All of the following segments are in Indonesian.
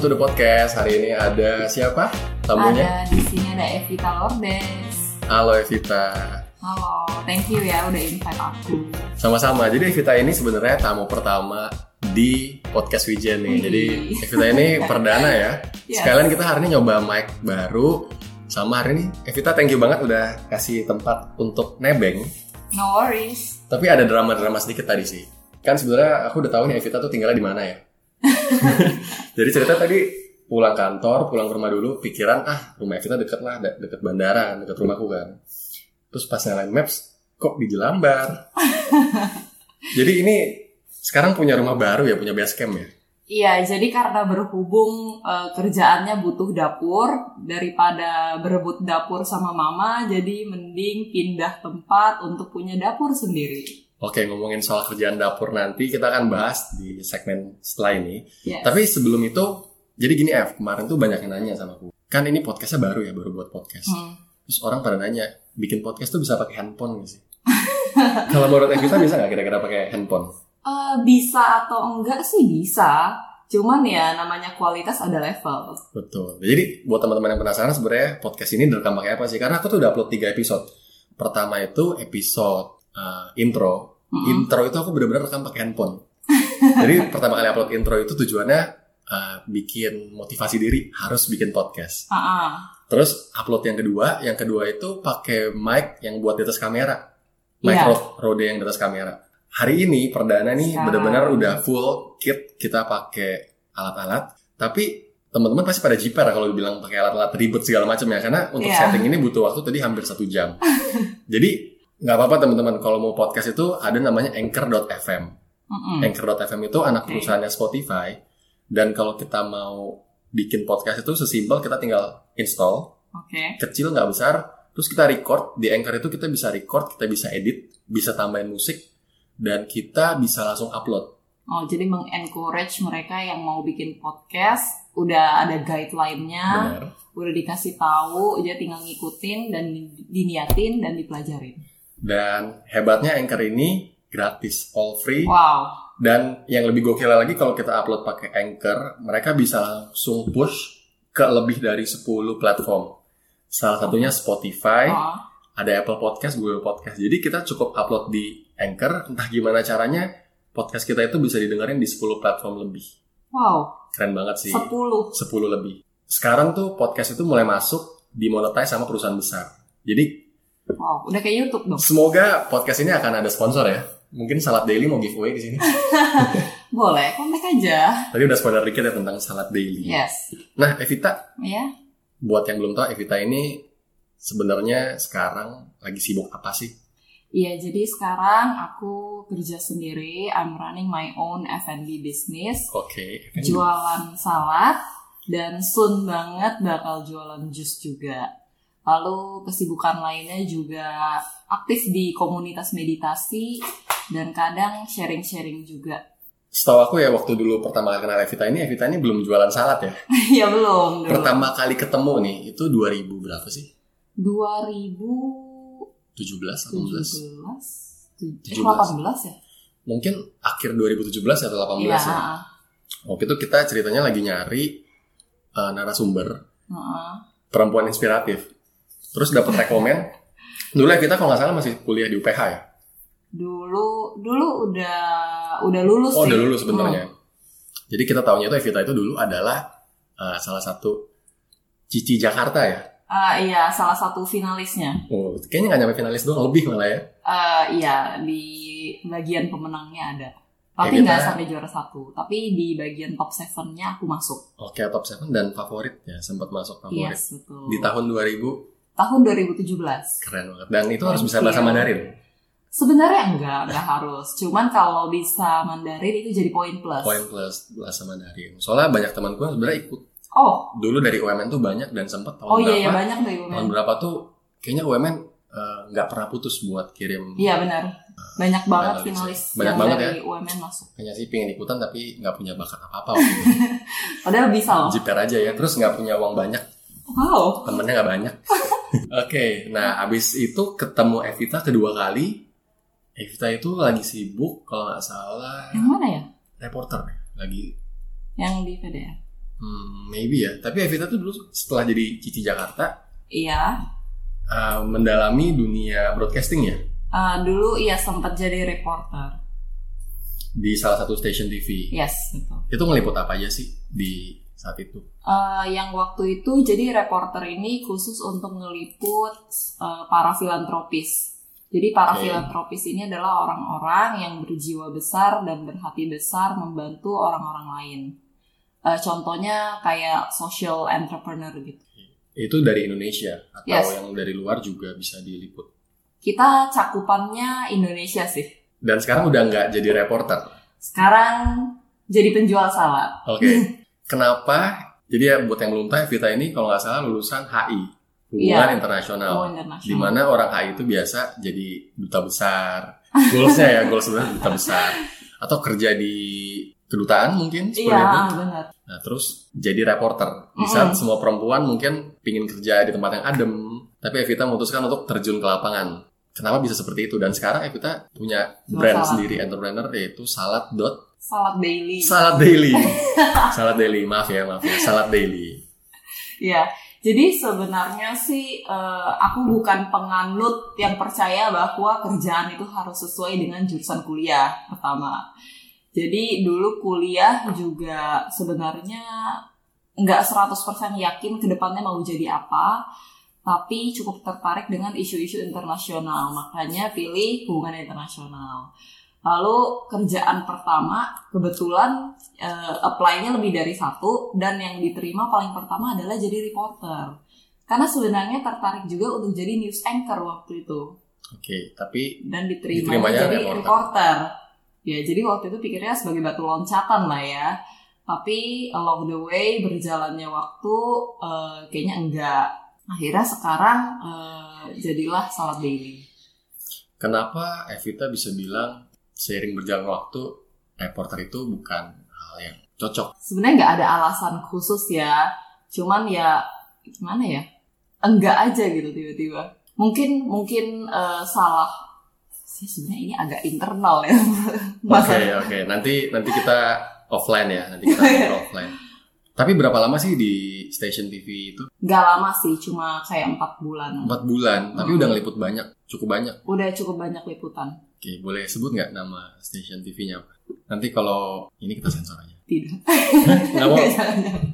Welcome to the podcast. Hari ini ada siapa tamunya? Ada di sini ada Evita Lordes. Halo Evita. Halo, thank you ya udah invite aku. Sama-sama. Jadi Evita ini sebenarnya tamu pertama di podcast Wijen nih. Wih. Jadi Evita ini perdana ya. Yes. Sekalian kita hari ini nyoba mic baru. Sama hari ini Evita thank you banget udah kasih tempat untuk nebeng. No worries. Tapi ada drama-drama sedikit tadi sih. Kan sebenarnya aku udah tahu nih Evita tuh tinggalnya di mana ya. Jadi cerita tadi pulang kantor, pulang ke rumah dulu, pikiran ah rumah Evita deket lah, de- deket bandara, deket rumahku kan. Terus pas nyalain maps, kok di Jelambar. Jadi ini sekarang punya rumah baru ya, punya base camp ya. Iya, jadi karena berhubung eh, kerjaannya butuh dapur daripada berebut dapur sama mama, jadi mending pindah tempat untuk punya dapur sendiri. Oke, ngomongin soal kerjaan dapur nanti kita akan bahas di segmen setelah ini. Yes. Tapi sebelum itu, jadi gini Ev, kemarin tuh banyak yang nanya sama aku. Kan ini podcastnya baru ya, baru buat podcast. Hmm. Terus orang pada nanya, bikin podcast tuh bisa pakai handphone gak sih? Kalau menurut Evita bisa nggak kira-kira pakai handphone? Eh, bisa atau enggak sih bisa. Cuman ya namanya kualitas ada level. Betul. Jadi buat teman-teman yang penasaran sebenarnya podcast ini direkam pakai apa sih? Karena aku tuh udah upload 3 episode. Pertama itu episode uh, intro. Mm-mm. Intro itu aku bener-bener rekam pakai handphone. Jadi pertama kali upload intro itu tujuannya uh, bikin motivasi diri harus bikin podcast. Ah, ah. Terus upload yang kedua, yang kedua itu pakai mic yang buat di atas kamera. Mic Iya. Rode, Rode yang di atas kamera. Hari ini perdana nih benar-benar udah full kit kita pakai alat-alat. Tapi teman-teman pasti pada jiper kalau bilang pakai alat-alat ribet segala macam ya karena untuk Iya. setting ini butuh waktu tadi hampir satu jam. Jadi nggak apa-apa teman-teman kalau mau podcast itu ada namanya anchor.fm. Mm-mm. Anchor.fm itu anak Oke. perusahaannya Spotify. Dan kalau kita mau bikin podcast itu sesimpel kita tinggal install Oke. kecil nggak besar terus kita record di Anchor itu kita bisa record kita bisa edit bisa tambahin musik dan kita bisa langsung upload Oh, jadi mengencourage mereka yang mau bikin podcast, udah ada guideline-nya, benar udah dikasih tahu, dia tinggal ngikutin dan di- diniatin dan dipelajarin. Dan hebatnya Anchor ini gratis all free Wow. dan yang lebih gokil lagi kalau kita upload pakai Anchor mereka bisa langsung push ke lebih dari 10 platform salah satunya Spotify Oh, ada Apple Podcast, Google Podcast. Jadi kita cukup upload di Anchor, entah gimana caranya podcast kita itu bisa didengarin di 10 platform lebih. wow. Keren banget sih. 10. 10 lebih. Sekarang tuh podcast itu mulai masuk dimonetize sama perusahaan besar. Jadi Wow, udah kayak YouTube dong. semoga podcast ini akan ada sponsor ya. Mungkin Salad Daily mau giveaway di sini. Boleh, kontak aja. Tadi udah spoiler dikit ya tentang Salad Daily. Yes. Nah, Evita, Ya. buat yang belum tahu Evita ini sebenarnya sekarang lagi sibuk apa sih? Iya, jadi sekarang aku kerja sendiri. I'm running my own F&B business. Oke. jualan salad dan soon banget bakal jualan jus juga. Lalu kesibukan lainnya juga aktif di komunitas meditasi dan kadang sharing-sharing juga. Setahu aku ya waktu dulu pertama kali kenal Evita ini, Evita ini belum jualan salad ya. ya belum. belum. Pertama kali ketemu nih, itu 2000 berapa sih? 2017, 17, 18? 17, 18 ya? Mungkin akhir 2017 atau 18 Iya. ya. Waktu itu kita ceritanya lagi nyari uh, narasumber heeh. perempuan inspiratif. Terus dapat rekomen. Dulu Evita kalau nggak salah masih kuliah di UPH ya. Dulu dulu udah udah lulus Oh, sih. udah lulus sebenarnya. Jadi kita tahunya itu Evita itu dulu adalah uh, salah satu Cici Jakarta ya. Ah, iya, salah satu finalisnya. Oh, kayaknya nggak nyampe finalis doang, lebih malah ya. Eh, iya di bagian pemenangnya ada Ya, tapi nggak kita- sampai juara satu tapi di bagian top 7-nya aku masuk Oke, top 7 dan favorit ya, sempat masuk favorit. yes betul Di tahun 2000 tahun 2017 keren banget. Dan itu harus bisa Thank bahasa you. Mandarin. sebenarnya enggak enggak harus cuman kalau bisa Mandarin itu jadi poin plus Poin plus bahasa Mandarin. Soalnya banyak teman gue sebenarnya ikut oh dulu dari UMN tuh banyak dan sempat tahun oh iya iya berapa? banyak dari tahun UMN berapa tuh kayaknya UMN eh, nggak pernah putus buat kirim. iya benar banyak banget Finalis. finalis Banyak yang banget dari UMN masuk Kayaknya sih pengen ikutan tapi nggak punya bakat apa-apa waktu itu. padahal bisa loh Jiper aja ya. Terus nggak punya uang banyak. Wow Temennya nggak banyak. Oke, nah abis itu ketemu Evita kedua kali. Evita itu lagi sibuk kalau nggak salah yang mana ya reporter lagi yang di PDR. Hmm, maybe ya. Tapi Evita tuh dulu setelah jadi Cici Jakarta Iya. uh, mendalami dunia broadcasting ya Eh, dulu iya sempat jadi reporter. di salah satu stasiun TV. Yes, betul. Itu ngeliput apa aja sih di saat itu? Eh, yang waktu itu jadi reporter ini khusus untuk ngeliput eh, para filantropis. Jadi para Oke. filantropis ini adalah orang-orang yang berjiwa besar dan berhati besar membantu orang-orang lain. Eh, contohnya kayak social entrepreneur gitu. Itu dari Indonesia atau Yes. yang dari luar juga bisa diliput. Kita cakupannya Indonesia sih. Dan sekarang udah nggak jadi reporter. Sekarang jadi penjual salad. Oke. Kenapa? Jadi ya buat yang belum tahu Evita ini kalau nggak salah lulusan HI, hubungan Iya. internasional. Oh, internasional. di mana orang HI itu biasa jadi duta besar. Goalsnya ya, goals sebenarnya duta besar. Atau kerja di kedutaan mungkin seperti Iya, itu. benar. Nah, terus jadi reporter. Di saat semua perempuan mungkin pingin kerja di tempat yang adem, tapi Evita memutuskan untuk terjun ke lapangan. Kenapa bisa seperti itu? Dan sekarang Evita punya Jual brand salad. sendiri entrepreneur yaitu Salad Dot Salad daily. Salad Daily. Salad Daily, maaf ya, maaf ya. Salad Daily. Iya. Jadi sebenarnya sih eh, aku bukan penganut yang percaya bahwa kerjaan itu harus sesuai dengan jurusan kuliah pertama. Jadi dulu kuliah juga sebenarnya nggak 100% yakin ke depannya mau jadi apa, tapi cukup tertarik dengan isu-isu internasional. Makanya pilih hubungan internasional. Lalu kerjaan pertama kebetulan eh, apply-nya lebih dari satu dan yang diterima paling pertama adalah jadi reporter. Karena sebenarnya tertarik juga untuk jadi news anchor waktu itu Oke, tapi dan diterima Diterimanya jadi reporter. reporter. Ya, jadi waktu itu pikirnya sebagai batu loncatan lah ya. Tapi along the way berjalannya waktu eh, kayaknya enggak. Akhirnya sekarang eh, jadilah salad daily. kenapa Evita bisa bilang seiring berjalan waktu reporter itu bukan hal yang cocok? sebenarnya nggak ada alasan khusus ya cuman ya gimana ya enggak aja gitu tiba-tiba mungkin mungkin eh, salah sih sebenarnya ini agak internal ya Oke, Masa- oke. Nanti nanti kita offline ya, nanti kita offline. Tapi berapa lama sih di station TV itu? nggak lama sih cuma kayak empat bulan Empat bulan, tapi Hmm. udah ngeliput banyak, cukup banyak. udah cukup banyak liputan Oke, boleh sebut nggak nama station TV-nya apa? Nanti kalau ini kita sensor aja. tidak Nggak mau?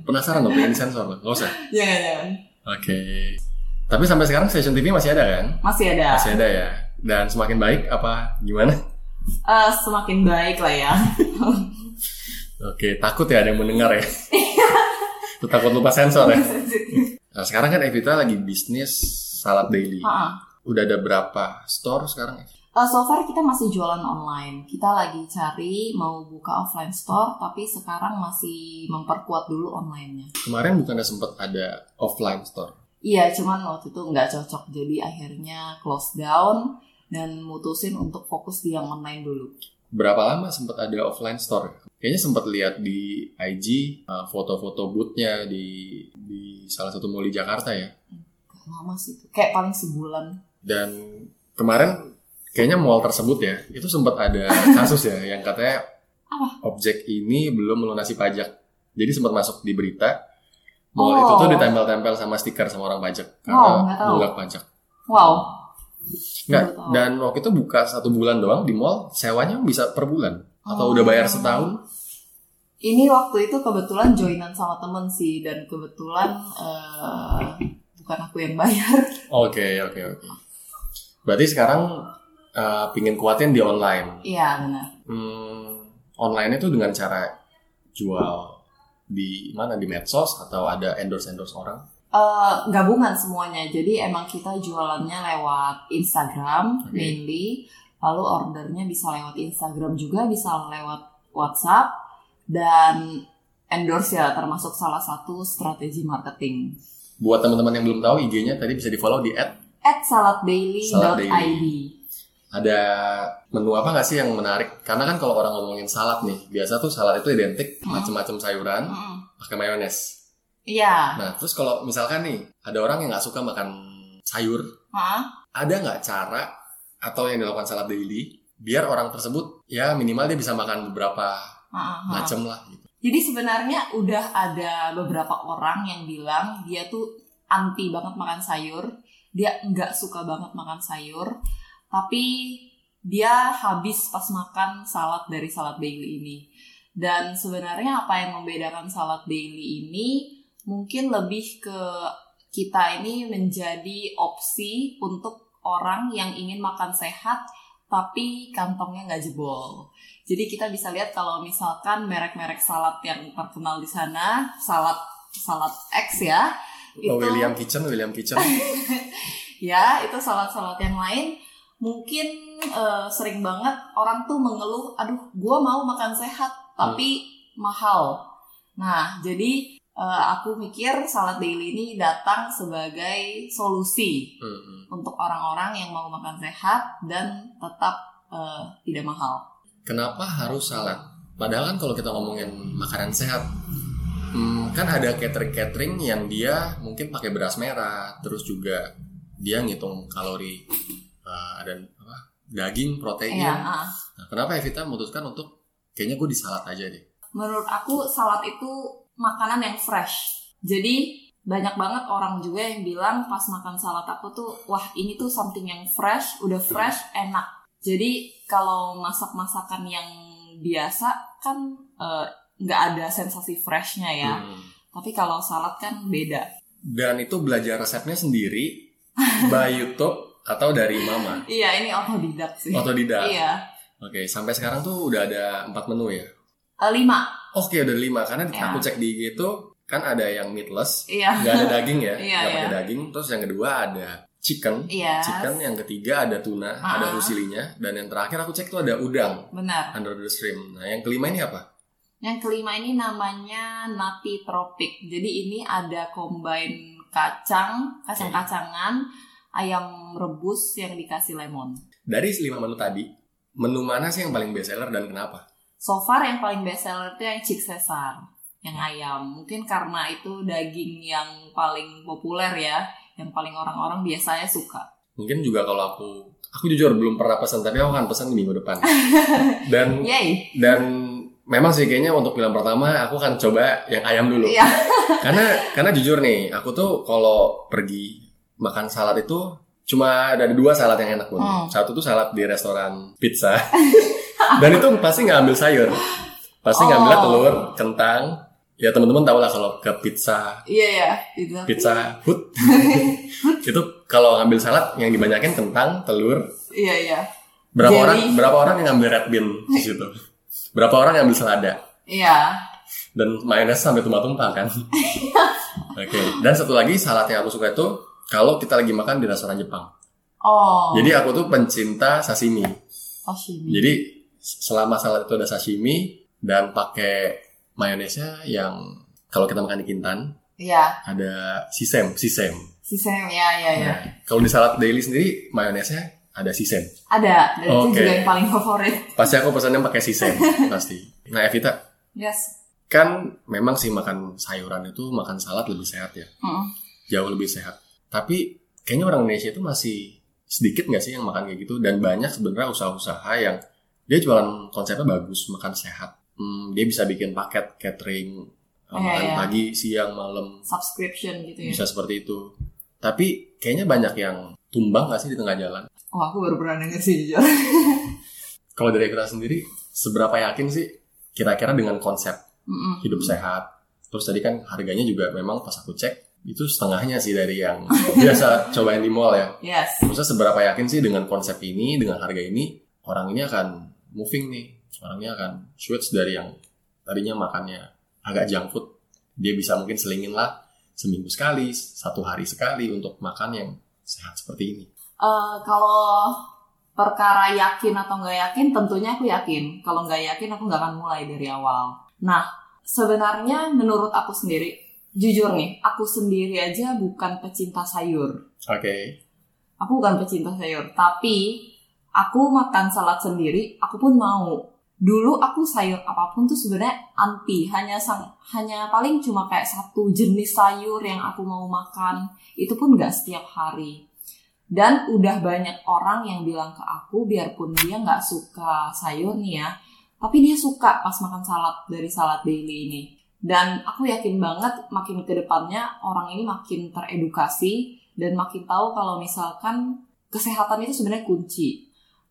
Penasaran dong, pengen disensor loh? Nggak usah. jangan jangan. Oke. Tapi sampai sekarang station TV masih ada kan? masih ada Masih ada ya. Dan semakin baik apa gimana? Eh, semakin baik lah ya Oke, takut ya ada yang mendengar ya. Tuh, takut lupa sensor ya. Nah, sekarang kan Evita lagi bisnis salad daily. Ha-ha. Udah ada berapa store sekarang? Eh, so far kita masih jualan online. Kita lagi cari mau buka offline store, tapi sekarang masih memperkuat dulu online-nya. Kemarin bukannya sempat ada offline store. Iya, cuman waktu itu nggak cocok. Jadi akhirnya close down dan mutusin untuk fokus di yang online dulu. Berapa lama sempat ada offline store? Kayaknya sempat lihat di IG uh, foto-foto booth-nya di di salah satu mall di Jakarta ya. Lama sih itu. Kayak paling sebulan. Dan kemarin kayaknya mall tersebut ya, itu sempat ada kasus ya yang katanya Apa? objek ini belum melunasi pajak. Jadi sempat masuk di berita mall Oh. itu tuh ditempel-tempel sama stiker sama orang pajak Wow, karena nunggak pajak. Wow. Nggak, dan waktu itu buka satu bulan doang di mall, sewanya bisa per bulan. Atau Oh. udah bayar setahun, Ini waktu itu kebetulan joinan sama temen sih dan kebetulan eh, bukan aku yang bayar. Oke, oke, oke. Berarti sekarang uh, pingin kuatin di online. Iya benar. Hmm, online itu dengan cara jual di mana di medsos atau ada endorse endorse orang? Eh, gabungan semuanya. Jadi emang kita jualannya lewat Instagram Oke. mainly. Lalu ordernya bisa lewat Instagram juga, bisa lewat WhatsApp dan endorse ya termasuk salah satu strategi marketing. Buat teman-teman yang belum tahu IG-nya tadi bisa di follow di at At saladdaily.id. ada menu apa nggak sih yang menarik? Karena kan kalau orang ngomongin salad nih, biasa tuh salad itu identik Hmm. macam-macam sayuran Mm-mm. pakai mayones. Iya. Nah, terus kalau misalkan nih ada orang yang nggak suka makan sayur, Hah? ada nggak cara atau yang dilakukan salad daily biar orang tersebut ya minimal dia bisa makan beberapa macam lah gitu. Jadi sebenarnya udah ada beberapa orang yang bilang dia tuh anti banget makan sayur, dia nggak suka banget makan sayur, tapi dia habis pas makan salad dari salad daily ini. Dan sebenarnya apa yang membedakan salad daily ini mungkin lebih ke kita ini menjadi opsi untuk orang yang ingin makan sehat tapi kantongnya nggak jebol. Jadi kita bisa lihat kalau misalkan merek-merek salad yang terkenal di sana, salad salad X ya, oh, William Kitchen, William Kitchen. ya itu salad-salad yang lain mungkin uh, sering banget orang tuh mengeluh, aduh, gue mau makan sehat tapi hmm. mahal. Nah jadi uh, aku mikir salad daily ini datang sebagai solusi hmm. untuk orang-orang yang mau makan sehat dan tetap uh, tidak mahal. Kenapa harus salad? Padahal kan kalau kita ngomongin makanan sehat, hmm, kan ada catering-catering yang dia mungkin pakai beras merah, terus juga dia ngitung kalori uh, ada apa daging protein ya, uh. nah, kenapa Evita memutuskan untuk kayaknya gue di salad aja deh menurut aku salad itu makanan yang fresh jadi banyak banget orang juga yang bilang pas makan salad aku tuh wah ini tuh something yang fresh udah fresh enak jadi kalau masak masakan yang biasa kan eh, nggak uh, ada sensasi freshnya ya hmm. tapi kalau salad kan beda dan itu belajar resepnya sendiri by YouTube atau dari mama? Iya, ini otodidak sih. Otodidak. Iya. Oke, sampai sekarang tuh udah ada empat menu ya? Uh, lima. Oke, udah lima. Karena iya. aku cek di IG itu kan ada yang meatless, iya. nggak ada daging ya, iya, nggak iya. pakai daging. Terus yang kedua ada chicken, yes. chicken. Yang ketiga ada tuna, uh -huh. ada fusilinya, dan yang terakhir aku cek tuh ada udang. Benar. Under the stream. Nah, yang kelima ini apa? Yang kelima ini namanya nati tropik. Jadi ini ada combine kacang, kacang-kacangan, ayam rebus yang dikasih lemon. Dari lima menu tadi, menu mana sih yang paling best seller dan kenapa? So far yang paling best seller itu yang chick Caesar, yang ayam. Mungkin karena itu daging yang paling populer ya, yang paling orang-orang biasanya suka. Mungkin juga kalau aku, aku jujur belum pernah pesan, tapi aku akan pesan minggu depan. Dan Yay. dan memang sih kayaknya untuk film pertama aku akan coba yang ayam dulu. Iya. karena karena jujur nih, aku tuh kalau pergi makan salad itu cuma ada dua salad yang enak pun. Hmm. Satu tuh salad di restoran pizza. Dan itu pasti nggak ambil sayur. Pasti oh. ngambil telur, kentang. Ya teman-teman tahu lah kalau ke pizza. Iya ya, itu. Pizza Hut. itu kalau ngambil salad yang dibanyakin kentang, telur. Iya iya. Berapa Jadi... orang berapa orang yang ngambil red bean di situ? Berapa orang yang ambil selada? Iya. Dan mayones sampai tumpah-tumpah kan. Oke. Okay. Dan satu lagi salad yang aku suka itu kalau kita lagi makan di restoran Jepang. Oh. Jadi aku tuh pencinta sashimi. Sashimi. Jadi selama salad itu ada sashimi dan pakai mayonesnya yang kalau kita makan di Kintan, iya. Ada sisem, sisem. Sisem, ya, ya, ya. Nah, kalau di salad daily sendiri mayonesnya ada sisem. Ada, dan okay. itu juga yang paling favorit. Pasti aku pesannya pakai sisem, pasti. Nah, Evita. Yes. Kan memang sih makan sayuran itu makan salad lebih sehat ya. Mm. Jauh lebih sehat tapi kayaknya orang Indonesia itu masih sedikit nggak sih yang makan kayak gitu dan banyak sebenarnya usaha-usaha yang dia jualan konsepnya bagus makan sehat hmm, dia bisa bikin paket catering oh, makan iya. pagi siang malam subscription gitu ya bisa seperti itu tapi kayaknya banyak yang tumbang nggak sih di tengah jalan oh aku baru pernah denger sih jujur kalau dari kita sendiri seberapa yakin sih kira-kira dengan konsep mm -mm. hidup sehat terus tadi kan harganya juga memang pas aku cek itu setengahnya sih dari yang biasa cobain di mall ya. Yes. Maksudnya seberapa yakin sih dengan konsep ini, dengan harga ini, orang ini akan moving nih. Orangnya akan switch dari yang tadinya makannya agak junk food. Dia bisa mungkin selingin lah seminggu sekali, satu hari sekali untuk makan yang sehat seperti ini. Uh, kalau perkara yakin atau nggak yakin, tentunya aku yakin. Kalau nggak yakin, aku nggak akan mulai dari awal. Nah, sebenarnya menurut aku sendiri, jujur nih, aku sendiri aja bukan pecinta sayur. Oke. Okay. Aku bukan pecinta sayur, tapi aku makan salad sendiri, aku pun mau. Dulu aku sayur apa pun tuh sebenarnya anti, hanya sang, hanya paling cuma kayak satu jenis sayur yang aku mau makan. Itu pun nggak setiap hari. Dan udah banyak orang yang bilang ke aku, biarpun dia nggak suka sayur nih ya, tapi dia suka pas makan salad dari salad daily ini. Dan aku yakin banget makin ke depannya orang ini makin teredukasi dan makin tahu kalau misalkan kesehatan itu sebenarnya kunci.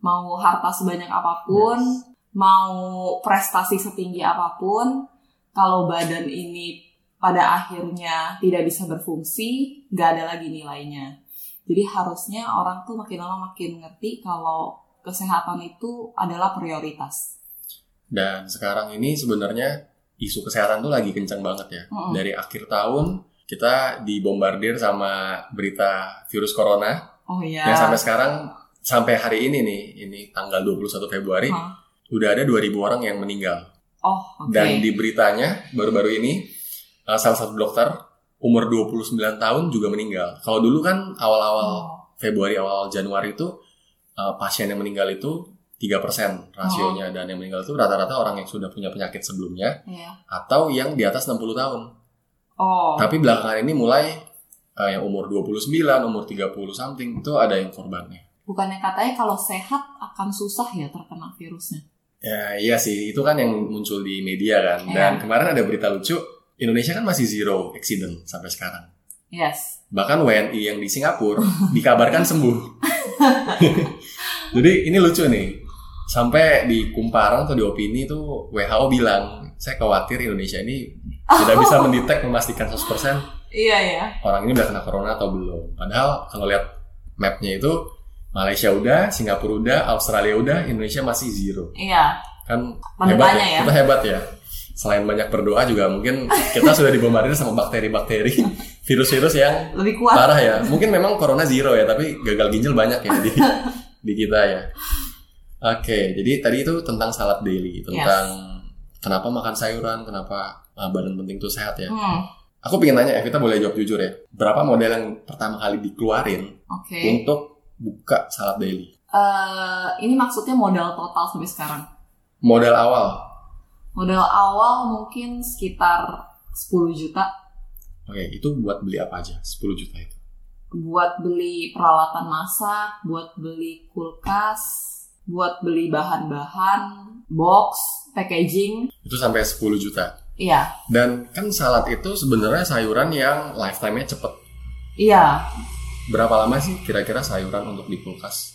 Mau harta sebanyak apa pun, Yes. mau prestasi setinggi apa pun, kalau badan ini pada akhirnya tidak bisa berfungsi, nggak ada lagi nilainya. Jadi harusnya orang tuh makin lama makin ngerti kalau kesehatan itu adalah prioritas. Dan sekarang ini sebenarnya isu kesehatan tuh lagi kencang banget ya. Mm-mm. Dari akhir tahun kita dibombardir sama berita virus corona Oh iya. yang sampai sekarang sampai hari ini nih, ini tanggal 21 Februari Hah. udah ada 2000 orang yang meninggal. Oh, oke. Dan di beritanya baru-baru ini uh, salah satu dokter umur 29 tahun juga meninggal. Kalau dulu kan awal-awal Oh, Februari awal Januari itu uh, pasien yang meninggal itu 3% rasionya dan yang meninggal itu rata-rata orang yang sudah punya penyakit sebelumnya iya. atau yang di atas 60 tahun. Oh, Tapi belakangan ini mulai uh, yang umur 29, umur 30 something itu ada yang korbannya. Bukannya katanya kalau sehat akan susah ya terkena virusnya? Ya iya sih, itu kan yang muncul di media kan. Dan Iya. kemarin ada berita lucu, Indonesia kan masih zero accident sampai sekarang. Yes. Bahkan WNI yang di Singapura dikabarkan sembuh. Jadi ini lucu nih. Sampai di Kumparan atau di Opini itu WHO bilang, saya khawatir Indonesia ini tidak bisa mendetek memastikan 100% Iya ya. orang ini udah kena corona atau belum. Padahal kalau lihat mapnya itu Malaysia udah, Singapura udah, Australia udah, Indonesia masih zero. Iya. Kan hebat tanya ya. Kita hebat ya. Selain banyak berdoa juga mungkin kita sudah dibombardir sama bakteri-bakteri, virus-virus yang Lebih kuat. parah ya. Mungkin memang corona zero ya, tapi gagal ginjal banyak ya di di kita ya. Oke, jadi tadi itu tentang salad daily, tentang kenapa makan sayuran, kenapa ah, badan penting itu sehat ya. Hmm, Aku pengen nanya, Evita boleh jawab jujur ya. Berapa model yang pertama kali dikeluarin Oke. untuk buka salad daily? Eh, ini maksudnya modal total sampai sekarang. Modal awal. Modal awal mungkin sekitar 10 juta Oke, itu buat beli apa aja? 10 juta itu. buat beli peralatan masak, buat beli kulkas, buat beli bahan-bahan, box, packaging. Itu sampai 10 juta. Iya, Dan kan salad itu sebenarnya sayuran yang lifetime-nya cepet. iya. Berapa lama sih kira-kira sayuran untuk di kulkas?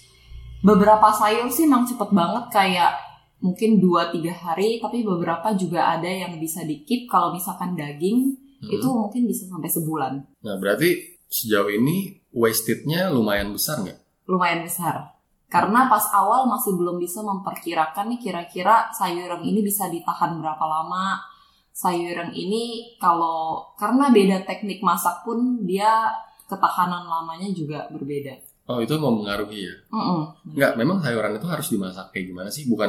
Beberapa sayur sih emang cepet banget kayak mungkin 2-3 hari, tapi beberapa juga ada yang bisa di-keep kalau misalkan daging Hmm. itu mungkin bisa sampai sebulan. Nah, berarti sejauh ini wasted-nya lumayan besar nggak? Lumayan besar. Karena pas awal masih belum bisa memperkirakan nih kira-kira sayuran ini bisa ditahan berapa lama. Sayuran ini kalau karena beda teknik masak pun dia ketahanan lamanya juga berbeda. Oh, itu mempengaruhi ya? Mm-mm. Nggak, memang sayuran itu harus dimasak kayak gimana sih? Bukan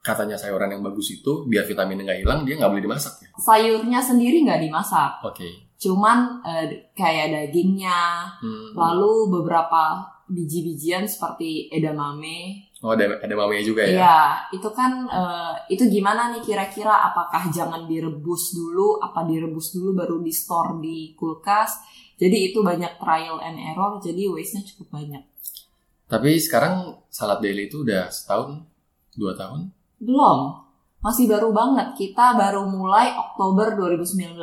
katanya sayuran yang bagus itu biar vitaminnya nggak hilang, dia nggak boleh dimasak ya? Sayurnya sendiri nggak dimasak, Oke. cuman eh, kayak dagingnya, Hmm. lalu beberapa biji-bijian seperti edamame. Oh, ada mamanya juga ya? Iya, itu kan eh, itu gimana nih kira-kira apakah jangan direbus dulu, apa direbus dulu baru di store di kulkas. Jadi itu banyak trial and error, jadi waste-nya cukup banyak. Tapi sekarang salad daily itu udah setahun, dua tahun. Belum. Masih baru banget. Kita baru mulai Oktober 2019.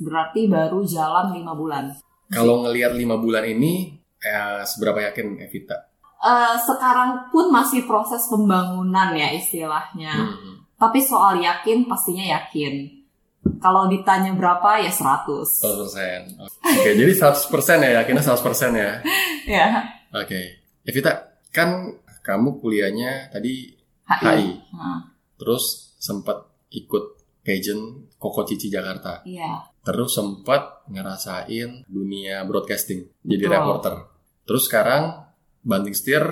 Berarti baru jalan 5 bulan. Kalau ngelihat lima bulan ini, eh, seberapa yakin Evita? Eh, sekarang pun masih proses pembangunan ya istilahnya. Hmm. Tapi soal yakin pastinya yakin. Kalau ditanya berapa ya 100. 100%. Oke, jadi 100% ya, yakinnya 100% ya. Ya. Oke. Evita, kan kamu kuliahnya tadi HI. HI, Nah, terus sempat ikut pageant Koko Cici Jakarta. Iya. Terus sempat ngerasain dunia broadcasting, jadi Betul. reporter. Terus sekarang banting setir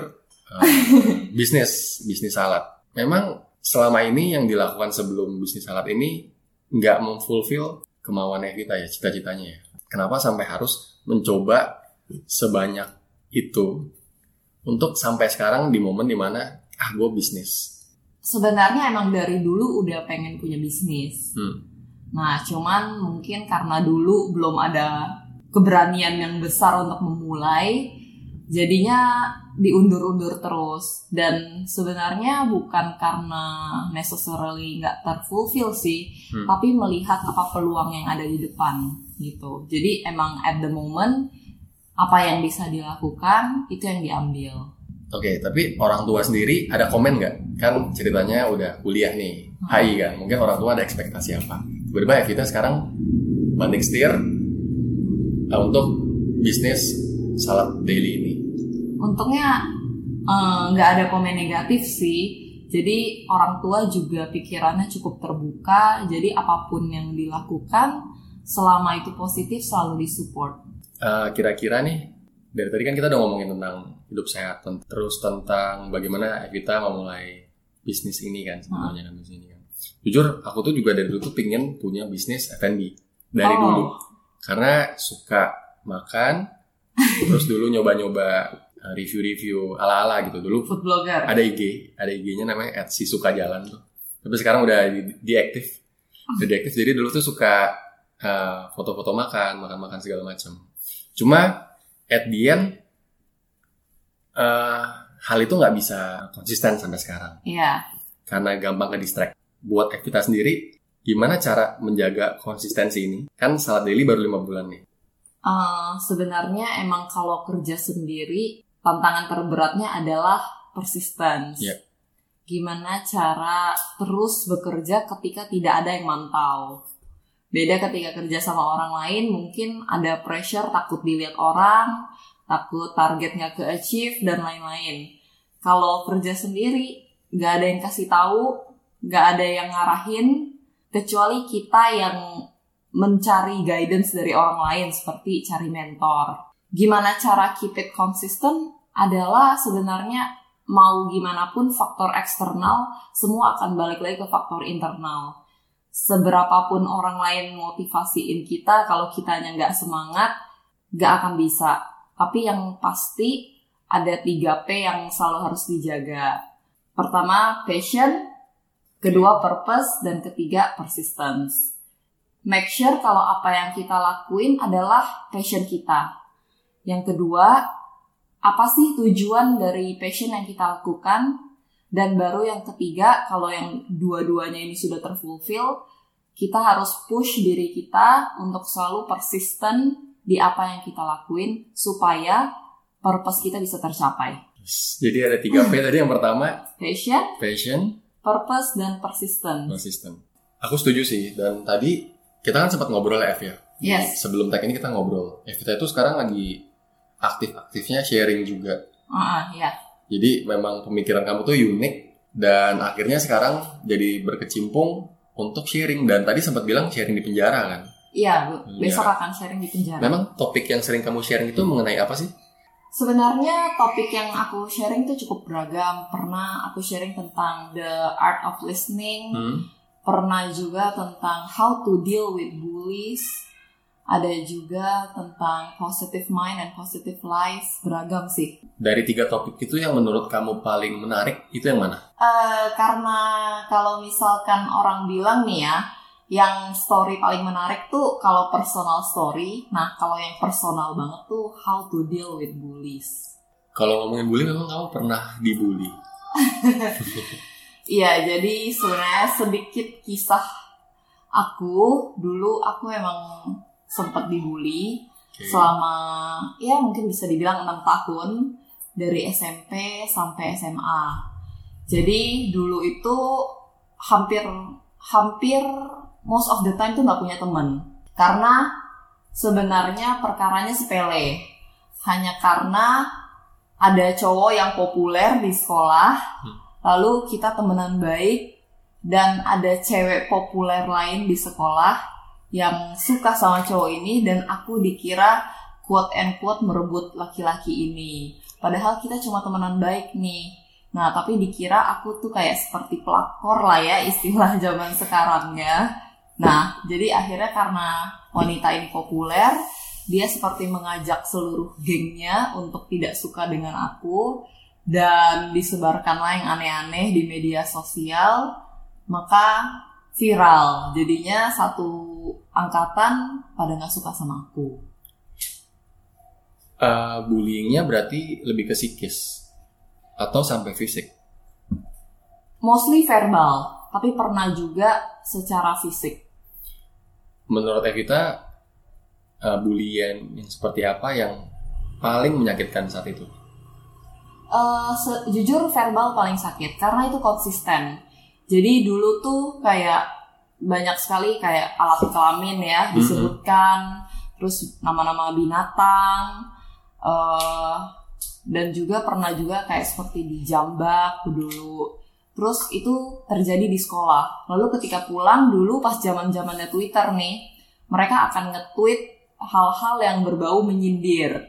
eh, bisnis, bisnis salad. Memang selama ini yang dilakukan sebelum bisnis salad ini nggak memfulfill kemauan Evita ya, cita-citanya ya. Kenapa sampai harus mencoba sebanyak itu untuk sampai sekarang di momen di mana ah gue bisnis. Sebenarnya emang dari dulu udah pengen punya bisnis. Hmm. Nah, cuman mungkin karena dulu belum ada keberanian yang besar untuk memulai, jadinya diundur-undur terus dan sebenarnya bukan karena necessarily nggak terfulfill sih Hmm. tapi melihat apa peluang yang ada di depan gitu jadi emang at the moment apa yang bisa dilakukan itu yang diambil Oke, tapi orang tua sendiri ada komen nggak? Kan ceritanya udah kuliah nih, Hmm. HI kan. Mungkin orang tua ada ekspektasi apa? Tiba-tiba Evita sekarang banting setir uh, untuk bisnis salad daily ini. Untungnya eh, nggak ada komen negatif sih. Jadi orang tua juga pikirannya cukup terbuka. Jadi apa pun yang dilakukan selama itu positif selalu disupport. Uh, Kira-kira nih, dari tadi kan kita udah ngomongin tentang hidup sehat, terus tentang bagaimana Evita memulai bisnis ini kan, sebenarnya kan bisnis ini kan. Jujur, aku tuh juga dari dulu tuh pingin punya bisnis F&B dari Oh. dulu, karena suka makan, terus dulu nyoba-nyoba uh, review-review ala-ala gitu dulu. food blogger Ada IG, ada IG-nya namanya at si suka jalan tuh. Tapi sekarang udah di, diaktif, udah diaktif. Jadi dulu tuh suka uh, foto-foto makan, makan-makan segala macam. Cuma at the end uh, hal itu nggak bisa konsisten sampai sekarang Iya karena gampang ke distract. Buat aktivitas sendiri, gimana cara menjaga konsistensi ini? Kan salad daily baru lima bulan nih. Eh, sebenarnya emang kalau kerja sendiri tantangan terberatnya adalah persistence. Iya. Gimana cara terus bekerja ketika tidak ada yang mantau. Beda ketika kerja sama orang lain mungkin ada pressure takut dilihat orang, takut targetnya ke achieve dan lain-lain. Kalau kerja sendiri nggak ada yang kasih tahu, nggak ada yang ngarahin, kecuali kita yang mencari guidance dari orang lain seperti cari mentor. Gimana cara keep it consistent adalah sebenarnya mau gimana pun faktor eksternal semua akan balik lagi ke faktor internal. Seberapapun orang lain motivasiin kita kalau kitanya nggak semangat nggak akan bisa. Tapi yang pasti ada 3P yang selalu harus dijaga. Pertama, passion, kedua purpose, dan ketiga persistence make sure kalau apa yang kita lakuin adalah passion kita. Yang kedua, apa sih tujuan dari passion yang kita lakukan? Dan baru yang ketiga, kalau yang dua-duanya ini sudah terfulfill, kita harus push diri kita untuk selalu persisten di apa yang kita lakuin supaya purpose kita bisa tercapai. Jadi ada tiga P tadi yang pertama Passion, passion, purpose, dan persistence. konsisten. Aku setuju sih. Dan tadi kita kan sempat ngobrol ya, F ya. Yes. Sebelum tag ini kita ngobrol. Evita itu sekarang lagi aktif-aktifnya sharing juga. Ah, ya. Jadi memang pemikiran kamu tuh unik dan akhirnya sekarang jadi berkecimpung untuk sharing dan tadi sempat bilang sharing di penjara kan. Iya. Iya. besok akan sharing di penjara. Memang topik yang sering kamu sharing itu mengenai apa sih? Sebenarnya topik yang aku sharing itu cukup beragam. Pernah aku sharing tentang the art of listening, Hmm. pernah juga tentang how to deal with bullies, ada juga tentang positive mind and positive life, beragam sih. Dari tiga topik itu yang menurut kamu paling menarik itu yang mana? Eh, karena kalau misalkan orang bilang nih ya, yang story paling menarik tuh kalau personal story. Nah, kalau yang personal banget tuh how to deal with bullies. Kalau ngomongin bully memang kamu pernah dibully. Iya, jadi sebenarnya sedikit kisah aku dulu aku emang sempat dibully Oke. selama ya mungkin bisa dibilang enam tahun dari SMP sampai SMA. Jadi dulu itu hampir hampir most of the time tuh nggak punya temen karena sebenarnya perkaranya sepele hanya karena ada cowok yang populer di sekolah Hmm. lalu kita temenan baik dan ada cewek populer lain di sekolah yang suka sama cowok ini dan aku dikira quote and quote merebut laki-laki ini. Padahal kita cuma temenan baik nih. Nah, tapi dikira aku tuh kayak seperti pelakor lah ya istilah zaman sekarangnya. Nah, jadi akhirnya karena wanita ini populer, dia seperti mengajak seluruh gengnya untuk tidak suka dengan aku dan disebarkanlah yang aneh-aneh di media sosial, maka viral. Jadinya satu angkatan pada nggak suka sama aku. Eh, bullyingnya berarti lebih ke psikis atau sampai fisik. Mostly verbal, tapi pernah juga secara fisik. Menurut Evita, uh, bullying yang seperti apa yang paling menyakitkan saat itu? Se- jujur verbal paling sakit karena itu konsisten. Jadi dulu tuh kayak banyak sekali kayak alat kelamin ya disebutkan, terus nama-nama binatang, eh dan juga pernah juga kayak seperti dijambak dulu. Terus itu terjadi di sekolah. Lalu ketika pulang dulu pas zaman zamannya Twitter nih, mereka akan nge-tweet hal-hal yang berbau menyindir,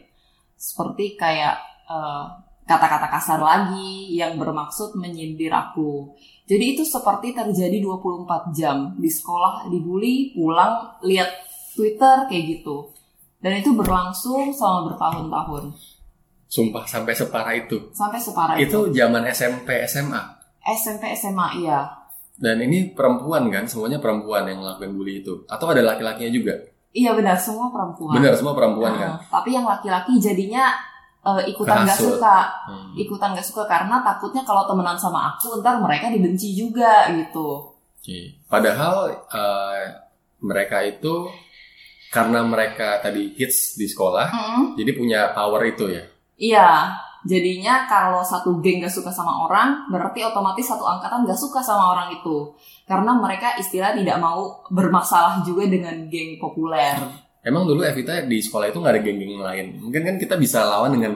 seperti kayak eh, kata-kata kasar lagi yang bermaksud menyindir aku. Jadi itu seperti terjadi 24 jam di sekolah dibully, pulang lihat Twitter kayak gitu. Dan itu berlangsung selama bertahun-tahun Sumpah sampai separah itu. sampai separah itu. Itu zaman SMP SMA. SMP SMA iya. Dan ini perempuan kan, semuanya perempuan yang ngelakuin bully itu. Atau ada laki-lakinya juga? Iya benar semua perempuan. Benar, semua perempuan Nah, kan? Tapi yang laki-laki jadinya eh, ikutan gak Kehasut. suka, Hmm. ikutan gak suka karena takutnya kalau temenan sama aku ntar mereka dibenci juga gitu. Padahal eh, mereka itu karena mereka tadi hits di sekolah, Mm-mm. jadi punya power itu ya. Iya, jadinya kalau satu geng gak suka sama orang, berarti otomatis satu angkatan gak suka sama orang itu. Karena mereka istilah tidak mau bermasalah juga dengan geng populer. Emang dulu Evita di sekolah itu nggak ada geng-geng lain. Mungkin kan kita bisa lawan dengan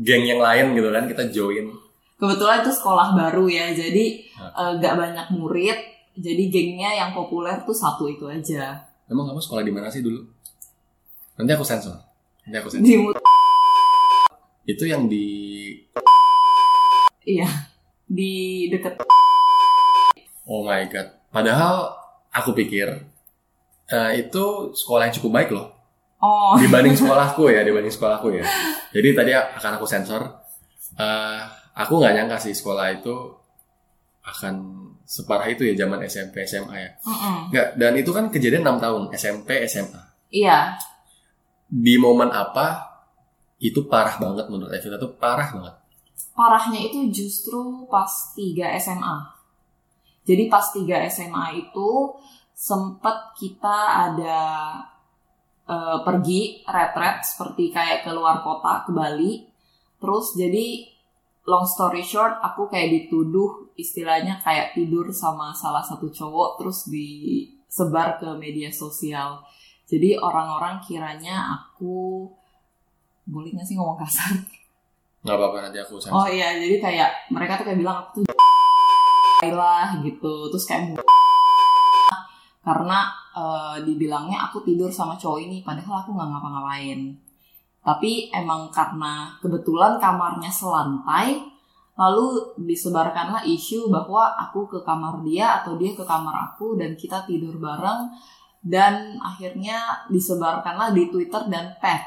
geng yang lain gitu kan, kita join. Kebetulan itu sekolah baru ya, jadi eh, gak banyak murid. Jadi gengnya yang populer tuh satu itu aja. Emang kamu sekolah di mana sih dulu? Nanti aku sensor. Nanti aku sensor. Di Itu yang di iya, di deket. Oh my god. Padahal aku pikir eh, itu sekolah yang cukup baik loh. Oh, Dibanding sekolahku ya, dibanding sekolahku ya. Jadi tadi akan aku sensor. Eh, aku nggak nyangka sih sekolah itu akan separah itu ya zaman SMP SMA ya. mm-mm. Nggak, dan itu kan kejadian 6 tahun SMP SMA. iya. Di momen apa itu parah banget menurut Evita tuh parah banget. Parahnya itu justru pas 3 SMA. Jadi pas 3 SMA itu sempat kita ada eh, pergi retret seperti kayak ke luar kota ke Bali. Terus jadi long story short aku kayak dituduh istilahnya kayak tidur sama salah satu cowok terus disebar ke media sosial. Jadi orang-orang kiranya aku boleh nggak sih ngomong kasar? Nggak apa-apa nanti aku sensor. Oh iya, jadi kayak mereka tuh kayak bilang aku tuh lah gitu, terus kayak karena eh, dibilangnya aku tidur sama cowok ini, padahal aku nggak ngapa-ngapain. Tapi emang karena kebetulan kamarnya selantai, lalu disebarkanlah isu bahwa aku ke kamar dia atau dia ke kamar aku dan kita tidur bareng dan akhirnya disebarkanlah di Twitter dan pet.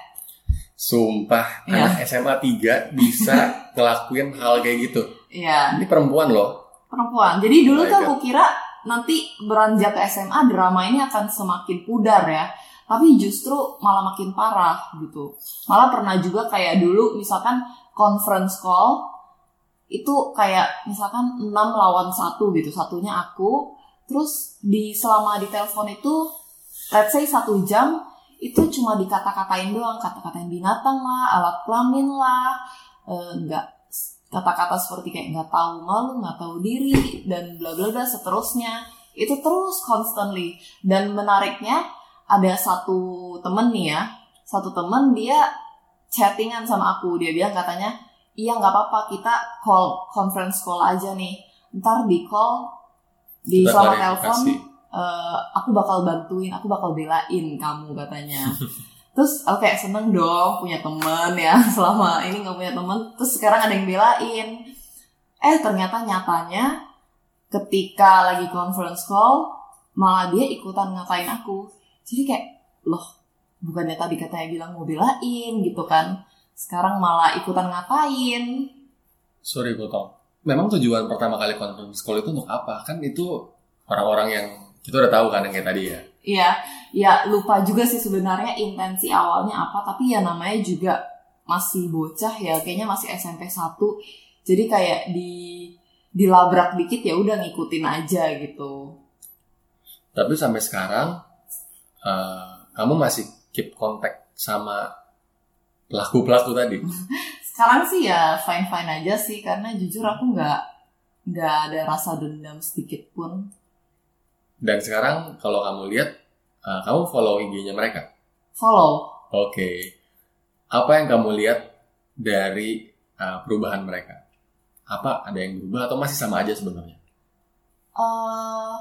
Sumpah, Iya. anak SMA 3 bisa ngelakuin hal kayak gitu. Iya. Ini perempuan loh. perempuan. Jadi dulu Oh tuh God. aku kira nanti beranjak ke SMA drama ini akan semakin pudar ya. Tapi justru malah makin parah gitu. Malah pernah juga kayak dulu misalkan conference call itu kayak misalkan 6 lawan satu gitu. Satunya aku. Terus di selama di telepon itu let's say satu jam itu cuma dikata-katain doang. Kata-katain binatang lah, alat kelamin lah. eh, nggak kata-kata seperti kayak nggak tahu malu, nggak tahu diri dan bla bla bla seterusnya. Itu terus constantly. Dan menariknya ada satu temen nih ya. Satu temen dia chattingan sama aku. Dia bilang katanya iya nggak apa-apa kita call conference call aja nih. Ntar di call di selama klarifikasi. telepon eh, aku bakal bantuin aku bakal belain kamu katanya terus oke seneng dong punya temen ya selama ini nggak punya temen terus sekarang ada yang belain eh ternyata nyatanya ketika lagi conference call malah dia ikutan ngatain aku jadi kayak loh bukannya tadi katanya bilang mau belain gitu kan sekarang malah ikutan ngatain Sorry potong. Memang tujuan pertama kali conference call itu untuk apa? Kan itu orang-orang yang kita udah tahu kan yang kayak tadi ya. Iya, ya lupa juga sih sebenarnya intensi awalnya apa, tapi ya namanya juga masih bocah ya, kayaknya masih SMP 1. Jadi kayak di dilabrak dikit ya udah ngikutin aja gitu. Tapi sampai sekarang eh, kamu masih keep kontak sama pelaku-pelaku tadi. Sekarang sih ya fine fine aja sih karena jujur aku nggak nggak ada rasa dendam sedikit pun. Dan sekarang kalau kamu lihat, eh, kamu follow IG-nya mereka. Follow. Oke. Apa yang kamu lihat dari eh, perubahan mereka? Apa ada yang berubah atau masih sama aja sebenarnya? eh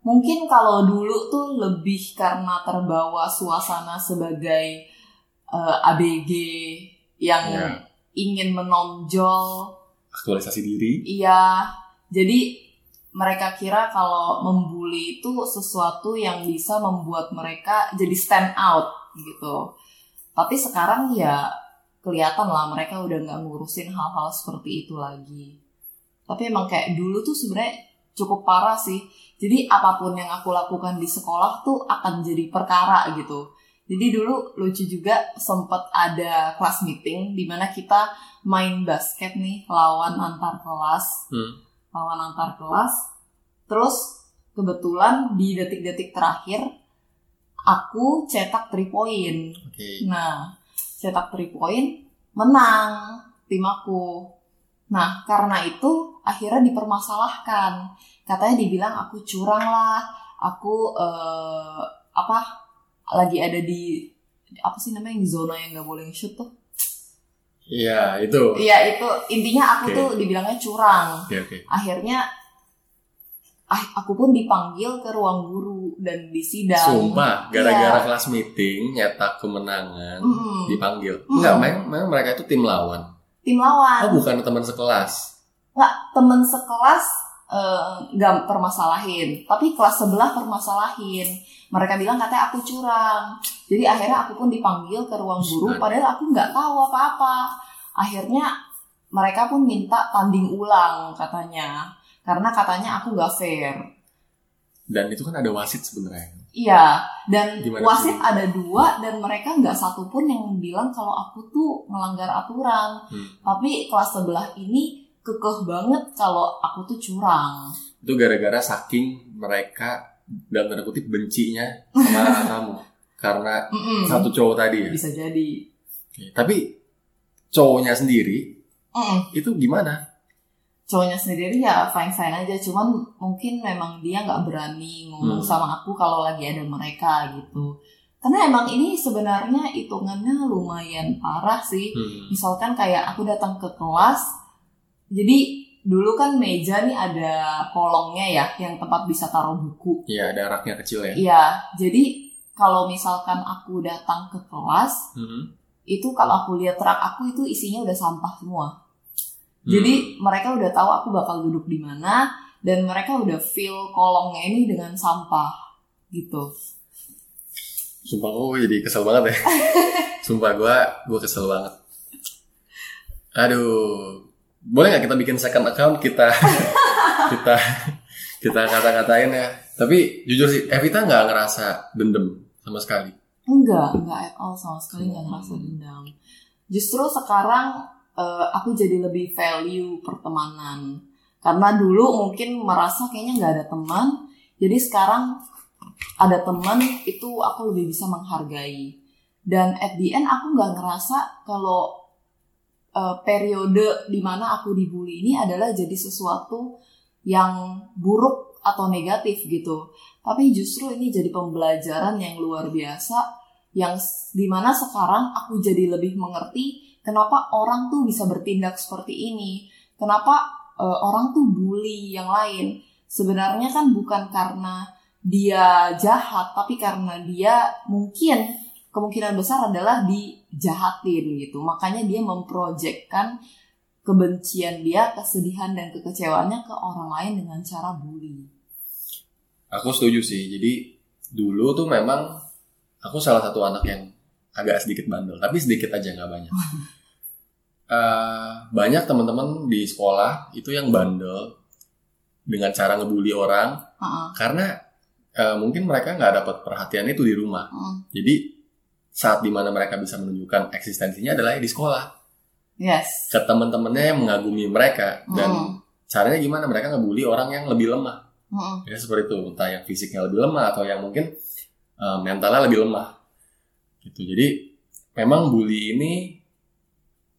mungkin kalau dulu tuh lebih karena terbawa suasana sebagai eh, ABG yang Ya. ingin menonjol Aktualisasi diri. Iya, jadi mereka kira kalau membuli itu sesuatu yang bisa membuat mereka jadi stand out gitu. Tapi sekarang ya kelihatan lah mereka udah nggak ngurusin hal-hal seperti itu lagi. Tapi emang kayak dulu tuh sebenarnya cukup parah sih. Jadi apa pun yang aku lakukan di sekolah tuh akan jadi perkara gitu. Jadi dulu lucu juga sempat ada kelas meeting di mana kita main basket nih lawan antar kelas, Hmm. Lawan antar kelas. Terus kebetulan di detik-detik terakhir aku cetak 3 point. Oke. Nah, cetak 3 point menang tim aku. Nah, karena itu akhirnya dipermasalahkan. Katanya dibilang aku curang lah, aku eh, apa lagi ada di apa sih namanya yang zona yang nggak boleh shoot tuh? Iya, itu. Iya itu intinya aku Oke. tuh dibilangnya curang. Oke, oke. Akhirnya ah, aku pun dipanggil ke ruang guru dan disidang. Sumpah, gara-gara Iya. kelas meeting nyetak kemenangan Mm-mm. dipanggil. Mm. Enggak, memang, memang mereka itu tim lawan. Tim lawan. Oh, bukan teman sekelas. nggak temen sekelas eh, nggak permasalahin tapi kelas sebelah permasalahin mereka bilang katanya aku curang jadi akhirnya aku pun dipanggil ke ruang guru padahal aku nggak tahu apa-apa akhirnya mereka pun minta tanding ulang katanya karena katanya aku nggak fair Dan itu kan ada wasit sebenarnya. Iya, dan Gimana wasit sih? ada dua dan mereka nggak satu pun yang bilang kalau aku tuh melanggar aturan. Hmm. Tapi kelas sebelah ini kekeh banget kalau aku tuh curang. Itu gara-gara saking mereka dalam tanda kutip bencinya sama kamu. Karena Mm-mm. satu cowok tadi ya. Bisa jadi. Oke. Tapi cowoknya sendiri Mm-mm. itu gimana? Cowoknya sendiri ya fine fine aja, cuman mungkin memang dia nggak berani ngomong Hmm. sama aku kalau lagi ada mereka gitu. Karena emang ini sebenarnya hitungannya lumayan parah sih. Hmm. misalkan kayak aku datang ke kelas jadi dulu kan meja nih ada kolongnya ya yang tempat bisa taruh buku Iya, ada raknya kecil ya. iya jadi kalau misalkan aku datang ke kelas Hmm. itu kalau aku lihat rak aku itu isinya udah sampah semua Hmm. jadi mereka udah tahu aku bakal duduk di mana dan mereka udah fill kolongnya ini dengan sampah gitu Sumpah gue jadi kesel banget ya. Sumpah gue gue kesel banget. Aduh, boleh nggak kita bikin second account kita kita kita kata-katain ya. Tapi jujur sih, Evita nggak ngerasa dendam sama sekali. Enggak, enggak at all sama sekali enggak ngerasa dendam. Justru sekarang eh, aku jadi lebih value pertemanan. Karena dulu mungkin merasa kayaknya nggak ada teman, jadi sekarang ada teman itu aku lebih bisa menghargai. Dan at the end aku nggak ngerasa kalau eh, periode di mana aku dibully ini adalah jadi sesuatu yang buruk atau negatif gitu. Tapi justru ini jadi pembelajaran yang luar biasa yang di mana sekarang aku jadi lebih mengerti kenapa orang tuh bisa bertindak seperti ini. Kenapa eh, orang tuh bully yang lain. Sebenarnya kan bukan karena dia jahat tapi karena dia mungkin kemungkinan besar adalah dijahatin gitu makanya dia memproyekkan kebencian dia kesedihan dan kekecewaannya ke orang lain dengan cara bully Aku setuju sih. Jadi dulu tuh memang aku salah satu anak yang agak sedikit bandel, tapi sedikit aja nggak banyak. Eh, banyak teman-teman di sekolah itu yang bandel dengan cara ngebully orang Heeh. karena eh, mungkin mereka nggak dapat perhatian itu di rumah. Heeh. Jadi saat di mana mereka bisa menunjukkan eksistensinya adalah di sekolah Yes. ke teman-temannya yang mengagumi mereka dan Mm. caranya gimana mereka ngebully orang yang lebih lemah Mm-mm. ya seperti itu entah yang fisiknya lebih lemah atau yang mungkin uh, mentalnya lebih lemah gitu jadi memang bully ini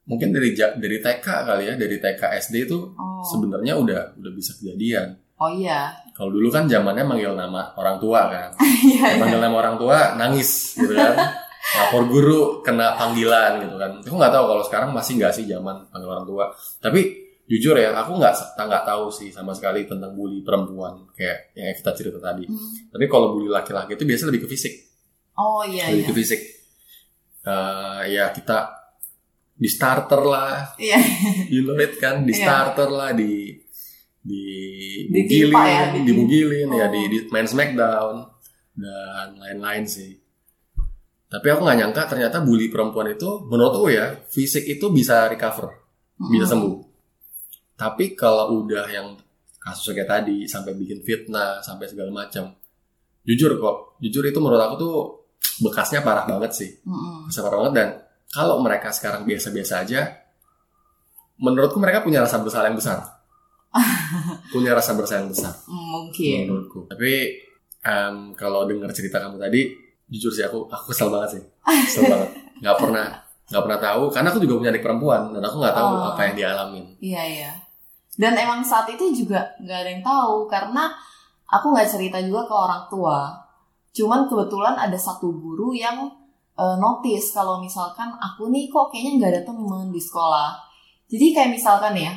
mungkin dari dari TK kali ya dari TK SD itu Oh. sebenarnya udah udah bisa kejadian oh iya. kalau dulu kan zamannya manggil nama orang tua kan Iya. iya. manggil nama orang tua nangis gitu kan lapor guru kena panggilan gitu kan aku nggak tahu kalau sekarang masih nggak sih zaman panggil orang tua tapi jujur ya aku nggak nggak tahu sih sama sekali tentang bully perempuan kayak yang kita cerita tadi Hmm. tapi kalau bully laki-laki itu biasa lebih ke fisik Oh iya lebih iya. ke fisik Eh, ya kita di starter lah Iya. you know it kan di Iya. starter lah di di Ditimpa ya, bugilin, di- dibugilin ya Oh. di, di main smackdown dan lain-lain sih. Tapi aku nggak nyangka ternyata bully perempuan itu menurutku ya fisik itu bisa recover, bisa Mm-mm. sembuh. Tapi kalau udah yang kasus kayak tadi sampai bikin fitnah sampai segala macam, jujur kok, jujur itu menurut aku tuh bekasnya parah banget sih Mm-mm. besar banget dan kalau mereka sekarang biasa-biasa aja menurutku mereka punya rasa bersalah yang besar punya rasa bersalah yang besar Mm, Mungkin. menurutku tapi em, kalau dengar cerita kamu tadi jujur sih aku aku kesel banget sih kesel banget nggak pernah nggak pernah tahu karena aku juga punya adik perempuan dan aku nggak tahu Oh. apa yang dialamin Iya iya. Dan emang saat itu juga nggak ada yang tahu karena aku nggak cerita juga ke orang tua. Cuman kebetulan ada satu guru yang eh, notice kalau misalkan aku nih kok kayaknya nggak ada temen di sekolah. Jadi kayak misalkan ya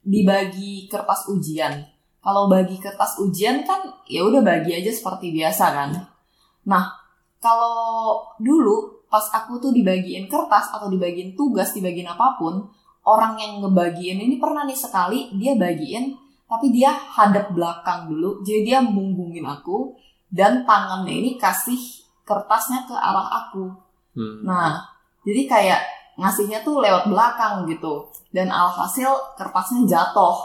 dibagi kertas ujian. Kalau bagi kertas ujian kan ya udah bagi aja seperti biasa kan. Nah kalau dulu pas aku tuh dibagiin kertas atau dibagiin tugas, dibagiin apa pun, orang yang ngebagiin ini pernah nih sekali dia bagiin tapi dia hadap belakang dulu jadi dia munggungin aku dan tangannya ini kasih kertasnya ke arah aku Hmm. nah jadi kayak ngasihnya tuh lewat belakang gitu dan alhasil kertasnya jatuh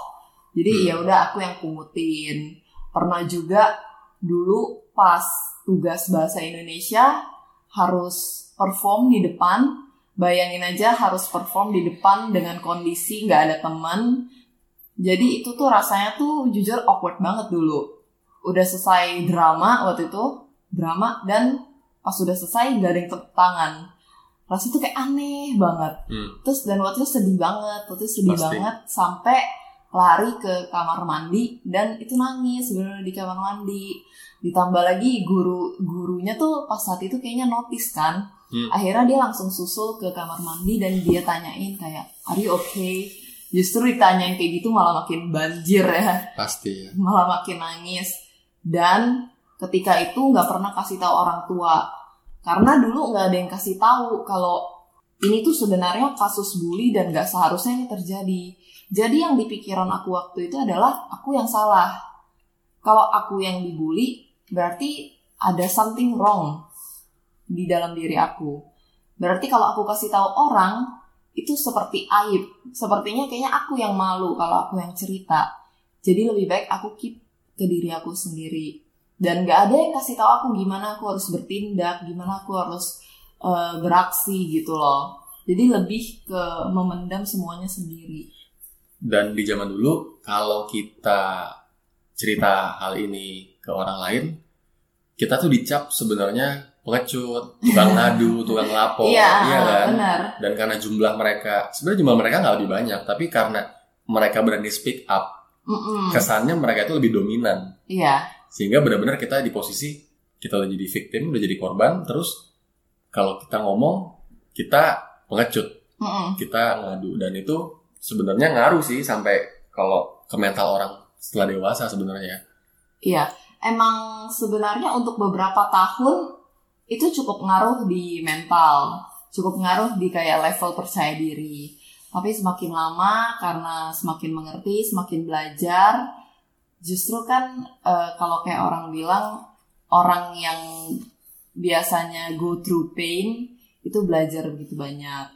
jadi Hmm. ya udah aku yang pungutin pernah juga dulu pas tugas bahasa Indonesia harus perform di depan. Bayangin aja harus perform di depan dengan kondisi nggak ada teman. Jadi itu tuh rasanya tuh jujur awkward banget dulu. Udah selesai drama waktu itu drama dan pas udah selesai gak ada yang tepuk tangan. Rasanya tuh kayak aneh banget. Hmm. terus dan waktu itu sedih banget waktu itu sedih Pasti. banget sampai lari ke kamar mandi dan itu nangis bener di kamar mandi ditambah lagi guru gurunya tuh pas saat itu kayaknya notice kan. Hmm. akhirnya dia langsung susul ke kamar mandi dan dia tanyain kayak are you okay? Justru ditanyain kayak gitu malah makin banjir ya. Pasti ya. Malah makin nangis. Dan ketika itu nggak pernah kasih tahu orang tua. Karena dulu nggak ada yang kasih tahu kalau ini tuh sebenarnya kasus bully dan nggak seharusnya ini terjadi. Jadi yang di pikiran aku waktu itu adalah aku yang salah. Kalau aku yang dibully berarti ada something wrong di dalam diri aku. Berarti kalau aku kasih tahu orang itu seperti aib. Sepertinya kayaknya aku yang malu kalau aku yang cerita. Jadi lebih baik aku keep ke diri aku sendiri. Dan gak ada yang kasih tahu aku gimana aku harus bertindak gimana aku harus eh, beraksi gitu loh. Jadi lebih ke memendam semuanya sendiri. Dan di zaman dulu kalau kita cerita hal ini ke orang lain kita tuh dicap sebenarnya pengecut tukang ngadu tukang lapor iya kan? benar. Dan karena jumlah mereka sebenarnya jumlah mereka nggak lebih banyak tapi karena mereka berani speak up Mm-mm. kesannya mereka itu lebih dominan. Iya. Sehingga benar-benar kita di posisi kita udah jadi victim udah jadi korban terus kalau kita ngomong kita pengecut Mm-mm. kita ngadu. Dan itu sebenarnya ngaruh sih sampai kalau ke mental orang setelah dewasa sebenarnya. Iya, emang sebenarnya untuk beberapa tahun itu cukup ngaruh di mental, cukup ngaruh di kayak level percaya diri. Tapi semakin lama karena semakin mengerti, semakin belajar, justru kan eh, kalau kayak orang bilang orang yang biasanya go through pain itu belajar begitu banyak.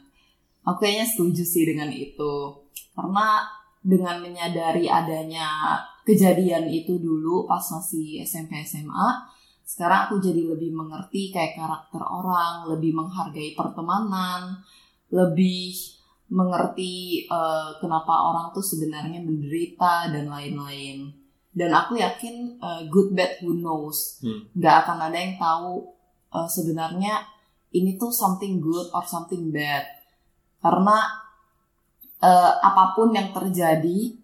Aku kayaknya setuju sih dengan itu. Karena dengan menyadari adanya kejadian itu dulu pas masih SMP SMA sekarang aku jadi lebih mengerti kayak karakter orang, lebih menghargai pertemanan, lebih mengerti uh, kenapa orang tuh sebenarnya menderita dan lain-lain. Dan aku yakin uh, good bad who knows, Hmm. nggak akan ada yang tahu uh, sebenarnya ini tuh something good or something bad. Karena uh, apa pun yang terjadi,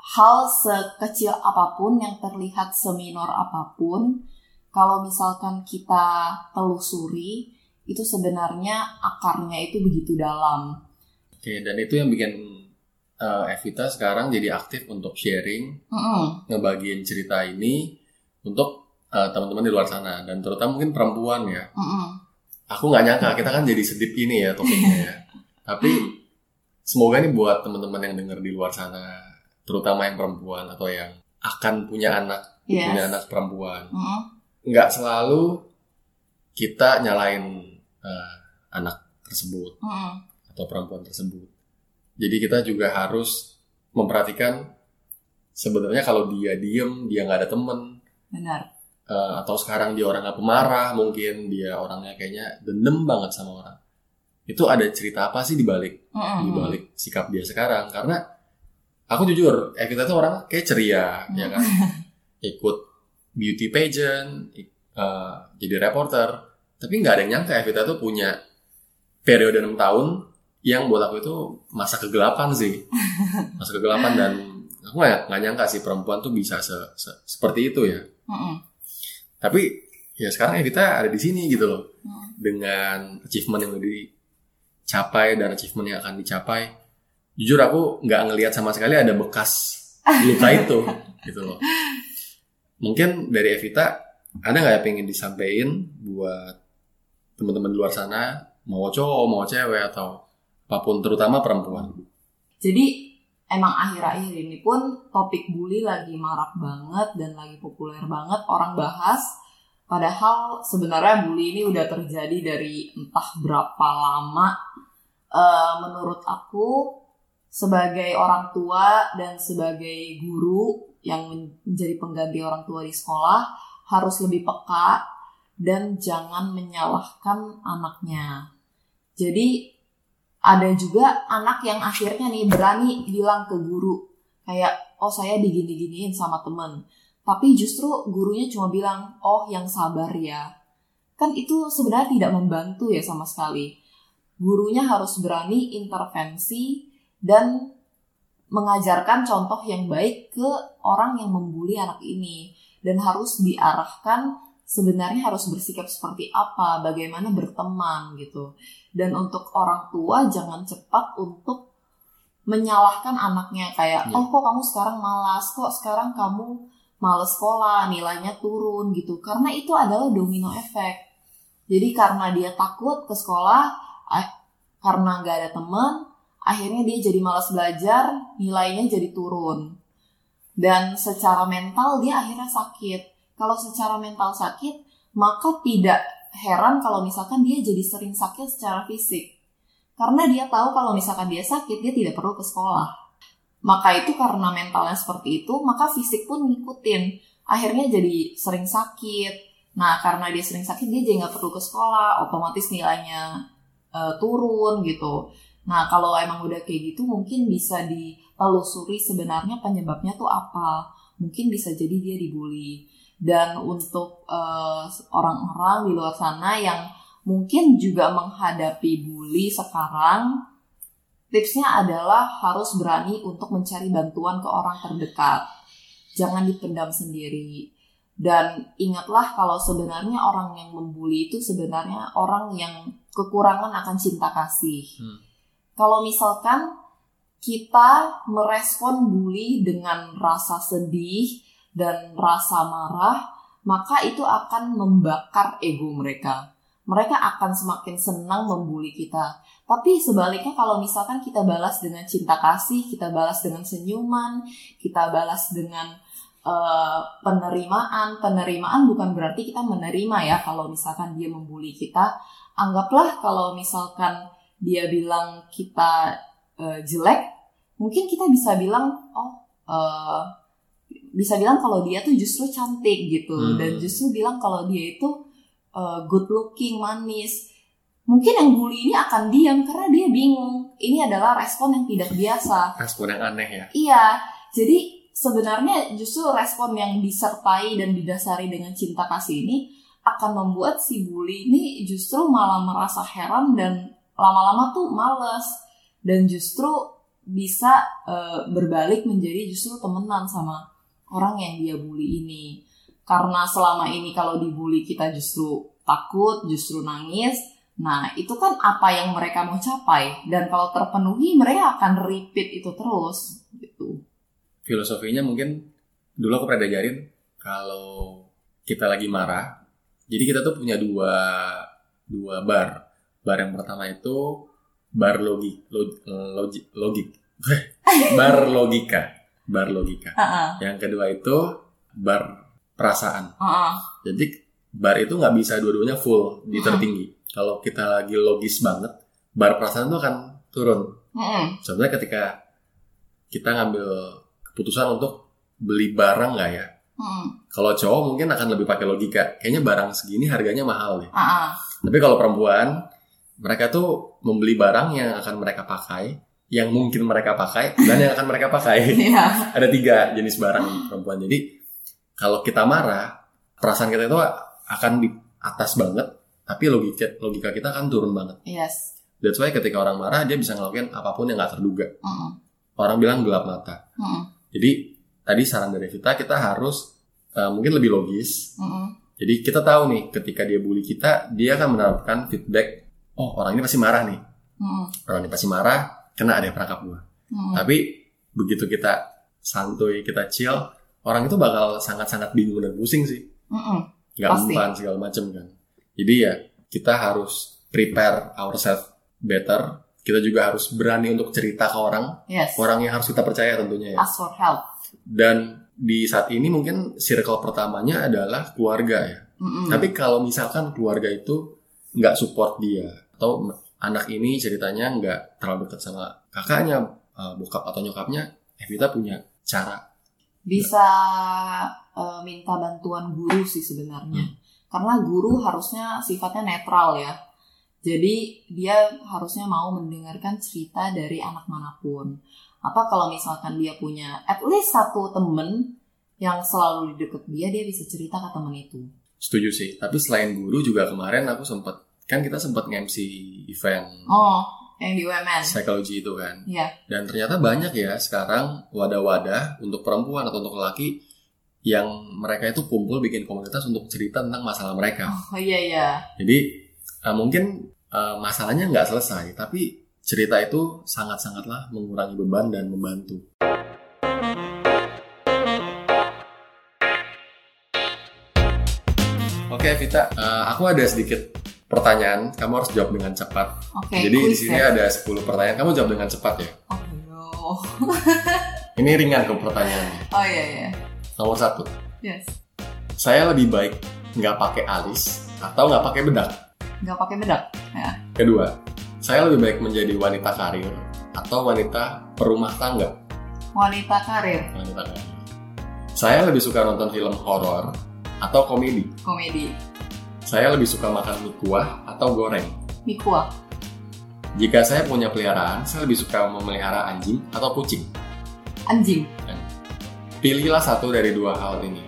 hal sekecil apa pun yang terlihat seminor apa pun, kalau misalkan kita telusuri, itu sebenarnya akarnya itu begitu dalam. Oke, dan itu yang bikin uh, Evita sekarang jadi aktif untuk sharing, Mm-mm. ngebagiin cerita ini untuk uh, teman-teman di luar sana dan terutama mungkin perempuan ya. Mm-mm. Aku nggak nyangka kita kan jadi sedip ini ya topiknya ya. Tapi semoga ini buat teman-teman yang dengar di luar sana, terutama yang perempuan atau yang akan punya anak, Yes. punya anak perempuan. Mm-mm. Nggak selalu kita nyalain uh, anak tersebut. Mm-mm. atau perempuan tersebut. Jadi kita juga harus memperhatikan sebenarnya kalau dia diem, dia nggak ada temen, Benar. eh, atau sekarang dia orang pemarah, mungkin dia orangnya kayaknya dendam banget sama orang. Itu ada cerita apa sih di balik Mm-mm. di balik sikap dia sekarang? Karena aku jujur, Evita tuh orang kayak ceria, ya kan? Ikut beauty pageant, eh, jadi reporter, tapi nggak ada yang nyangka Evita tuh punya periode 6 tahun yang buat aku itu masa kegelapan sih masa kegelapan dan aku nggak nggak nyangka sih perempuan tuh bisa se- se- seperti itu ya Mm-mm. tapi ya sekarang Evita ada di sini gitu loh Mm. dengan achievement yang udah dicapai dan achievement yang akan dicapai jujur aku nggak ngelihat sama sekali ada bekas luka itu gitu loh mungkin dari Evita ada nggak ya pengen disampaikan buat teman-teman di luar sana mau cowok mau cewek atau apa pun terutama perempuan Jadi emang akhir-akhir ini pun topik bully lagi marak banget dan lagi populer banget orang bahas. Padahal sebenarnya bully ini udah terjadi dari entah berapa lama. Eh, menurut aku sebagai orang tua dan sebagai guru yang menjadi pengganti orang tua di sekolah harus lebih peka dan jangan menyalahkan anaknya. Jadi ada juga anak yang akhirnya nih berani bilang ke guru kayak oh saya digini-giniin sama temen. Tapi justru gurunya cuma bilang oh yang sabar ya. Kan itu sebenarnya tidak membantu ya sama sekali. Gurunya harus berani intervensi dan mengajarkan contoh yang baik ke orang yang membuli anak ini dan harus diarahkan sebenarnya harus bersikap seperti apa, bagaimana berteman gitu. Dan untuk orang tua jangan cepat untuk menyalahkan anaknya kayak Iya. oh kok kamu sekarang malas, kok sekarang kamu males sekolah, nilainya turun gitu. Karena itu adalah domino efek. Jadi karena dia takut ke sekolah, ah, karena nggak ada teman, akhirnya dia jadi malas belajar, nilainya jadi turun. Dan secara mental dia akhirnya sakit. Kalau secara mental sakit, maka tidak heran kalau misalkan dia jadi sering sakit secara fisik. Karena dia tahu kalau misalkan dia sakit, dia tidak perlu ke sekolah. Maka itu karena mentalnya seperti itu, maka fisik pun ngikutin. Akhirnya jadi sering sakit. Nah, karena dia sering sakit, dia jadi nggak perlu ke sekolah, otomatis nilainya eh, turun gitu. Nah, kalau emang udah kayak gitu, mungkin bisa ditelusuri sebenarnya penyebabnya tuh apa. Mungkin bisa jadi dia dibully. Dan untuk eh, orang-orang di luar sana yang mungkin juga menghadapi bully sekarang, tipsnya adalah harus berani untuk mencari bantuan ke orang terdekat. Jangan dipendam sendiri. Dan ingatlah kalau sebenarnya orang yang membuli itu sebenarnya orang yang kekurangan akan cinta kasih. Hmm. Kalau misalkan kita merespon bully dengan rasa sedih dan rasa marah, maka itu akan membakar ego mereka. Mereka akan semakin senang membuli kita. Tapi sebaliknya kalau misalkan kita balas dengan cinta kasih, kita balas dengan senyuman, kita balas dengan eh, penerimaan. Penerimaan bukan berarti kita menerima ya kalau misalkan dia membuli kita. Anggaplah kalau misalkan dia bilang kita eh, jelek, mungkin kita bisa bilang, oh eh, bisa bilang kalau dia tuh justru cantik gitu Hmm. dan justru bilang kalau dia itu uh, good looking, manis. Mungkin yang bully ini akan diam karena dia bingung. Ini adalah respon yang tidak biasa. Respon yang aneh ya. Iya, jadi sebenarnya justru respon yang disertai dan didasari dengan cinta kasih ini akan membuat si bully ini justru malah merasa heran dan lama-lama tuh males dan justru bisa eh, berbalik menjadi justru temenan sama orang yang dia bully ini. Karena selama ini kalau dibully kita justru takut, justru nangis. Nah, itu kan apa yang mereka mau capai dan kalau terpenuhi mereka akan repeat itu terus gitu. Filosofinya mungkin dulu aku pernah diajarin kalau kita lagi marah, jadi kita tuh punya dua dua bar. Bar yang pertama itu bar logi, log- logi- logik, bar logika, bar logika. Heeh. Yang kedua itu bar perasaan. Heeh. Jadi bar itu nggak bisa dua-duanya full di Hmm. tertinggi. Kalau kita lagi logis banget, bar perasaan itu akan turun. Heeh. Sebenarnya ketika kita ngambil keputusan untuk beli barang nggak ya? Heeh. Kalau cowok mungkin akan lebih pakai logika. Kayaknya barang segini harganya mahal deh. Heeh. Tapi kalau perempuan, mereka tuh membeli barang yang akan mereka pakai, yang mungkin mereka pakai, dan yang akan mereka pakai. Iya. Ada tiga jenis barang perempuan. Jadi kalau kita marah, perasaan kita itu akan di atas banget, tapi logika logika kita akan turun banget. Yes. That's why ketika orang marah dia bisa ngelakuin apa pun yang nggak terduga. Heeh. Orang bilang gelap mata. Heeh. Jadi tadi saran dari Vita kita harus uh, mungkin lebih logis. Heeh. Jadi kita tahu nih ketika dia bully kita, dia akan menerapkan feedback. Oh orang ini pasti marah nih. Heeh. Orang ini pasti marah, kena ada perangkap gua. Heeh. Tapi begitu kita santuy, kita chill, orang itu bakal sangat-sangat bingung dan pusing sih. Heeh. Nggak mempan segala macam kan. Jadi ya kita harus prepare ourselves better. Kita juga harus berani untuk cerita ke orang, Yes. orang yang harus kita percaya tentunya ya. Ask for help. Dan di saat ini mungkin circle pertamanya adalah keluarga ya. Heeh. Tapi kalau misalkan keluarga itu nggak support dia atau anak ini ceritanya nggak terlalu dekat sama kakaknya, eh, bokap atau nyokapnya, Evita punya cara. bisa eh, minta bantuan guru sih sebenarnya. Karena guru harusnya sifatnya netral ya. Jadi dia harusnya mau mendengarkan cerita dari anak mana pun. Apa kalau misalkan dia punya at least satu temen yang selalu di deket dia, dia bisa cerita ke temen itu. Setuju sih. Tapi selain guru juga kemarin aku sempat kan kita sempat nge-MC event Oh, yang di UMN. psikologi itu kan. Iya. Dan ternyata banyak ya sekarang wadah-wadah untuk perempuan atau untuk lelaki yang mereka itu kumpul bikin komunitas untuk cerita tentang masalah mereka. Oh iya iya. Jadi uh, mungkin uh, masalahnya nggak selesai, tapi cerita itu sangat-sangatlah mengurangi beban dan membantu. Oke Vita, uh, aku ada sedikit pertanyaan. Kamu harus jawab dengan cepat. Oke. Jadi di sini ya. ada 10 pertanyaan. Kamu jawab dengan cepat ya. Oh no. Ini ringan ke pertanyaannya. Oh iya iya. Nomor satu, Yes. saya lebih baik nggak pakai alis atau nggak pakai bedak. Nggak pakai bedak. Ya. Kedua, saya lebih baik menjadi wanita karir atau wanita perumah tangga. Wanita karir, Wanita karir. Saya lebih suka nonton film horor atau komedi. komedi, Saya lebih suka makan mie kuah atau goreng. mikua, Jika saya punya peliharaan, saya lebih suka memelihara anjing atau kucing. anjing. Pilihlah satu dari dua hal ini.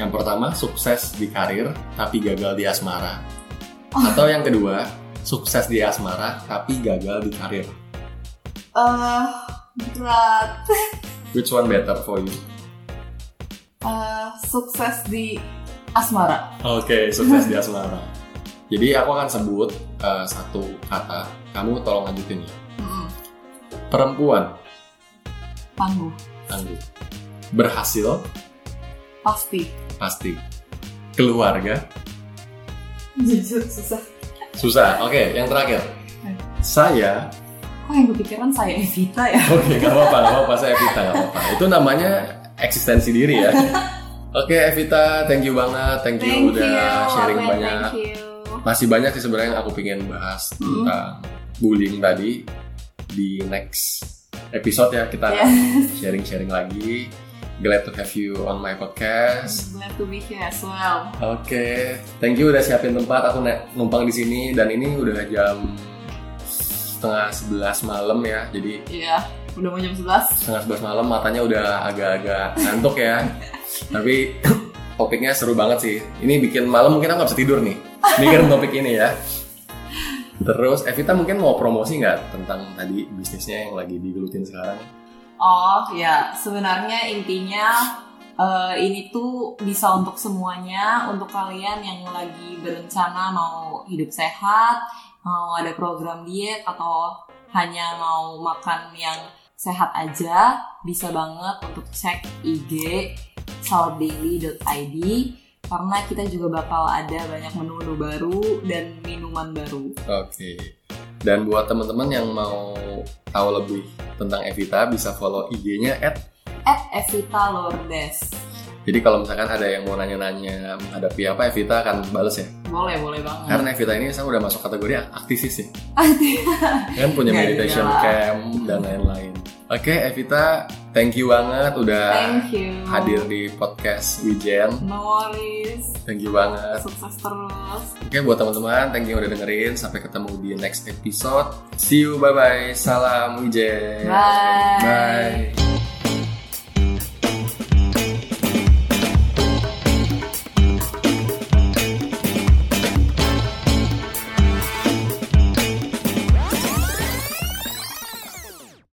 Yang pertama, sukses di karir tapi gagal di asmara. Atau yang kedua, sukses di asmara tapi gagal di karir. Eh berat. Which one better for you? Eh, sukses di asmara. Oke, sukses di asmara. Jadi aku akan sebut uh, satu kata. Kamu tolong lanjutin ya. Mm-mm. Perempuan Tangguh, tangguh. Berhasil pasti. pasti. Keluarga susah. susah. Oke, yang terakhir. Saya Kok yang kepikiran saya Evita ya? Oke, gak apa-apa, gak apa-apa. Saya Evita, gak apa-apa. Itu namanya eksistensi diri ya. Oke, Evita, thank you banget. Thank you udah sharing Amen, banyak. Thank you. Masih banyak sih sebenarnya yang aku pengen bahas Hmm. tentang bullying tadi di next episode ya kita Yes. sharing-sharing lagi. glad to have you on my podcast. Glad to be here as well. Oke, thank you udah siapin tempat. Aku numpang di sini dan ini udah jam setengah sebelas malam ya. Jadi Iya, udah mau jam 11. setengah sebelas malam matanya udah agak-agak ngantuk ya. Tapi topiknya seru banget sih. Ini bikin malam mungkin aku nggak bisa tidur nih. Mikirin topik ini ya. Terus Evita mungkin mau promosi nggak tentang tadi bisnisnya yang lagi digelutin sekarang? Oh ya, sebenarnya intinya eh, ini tuh bisa untuk semuanya, untuk kalian yang lagi berencana mau hidup sehat, mau ada program diet atau hanya mau makan yang sehat aja, bisa banget untuk cek IG saltdaily.id karena kita juga bakal ada banyak menu-menu baru dan minuman baru. Oke. Dan buat teman-teman yang mau tahu lebih tentang Evita bisa follow IG-nya at At Evita Lourdes. Jadi kalau misalkan ada yang mau nanya-nanya menghadapi apa, Evita akan bales ya. Boleh, boleh banget. Karena Evita ini saya udah masuk kategori aktivis ya. Kan punya meditation camp dan lain-lain. Oke, Evita, thank you banget udah Thank you. hadir di podcast Wijen. No worries. Thank you banget. Sukses terus. Oke, buat teman-teman, thank you udah dengerin. Sampai ketemu di next episode. See you, bye-bye. Salam Wijen. Bye. Bye.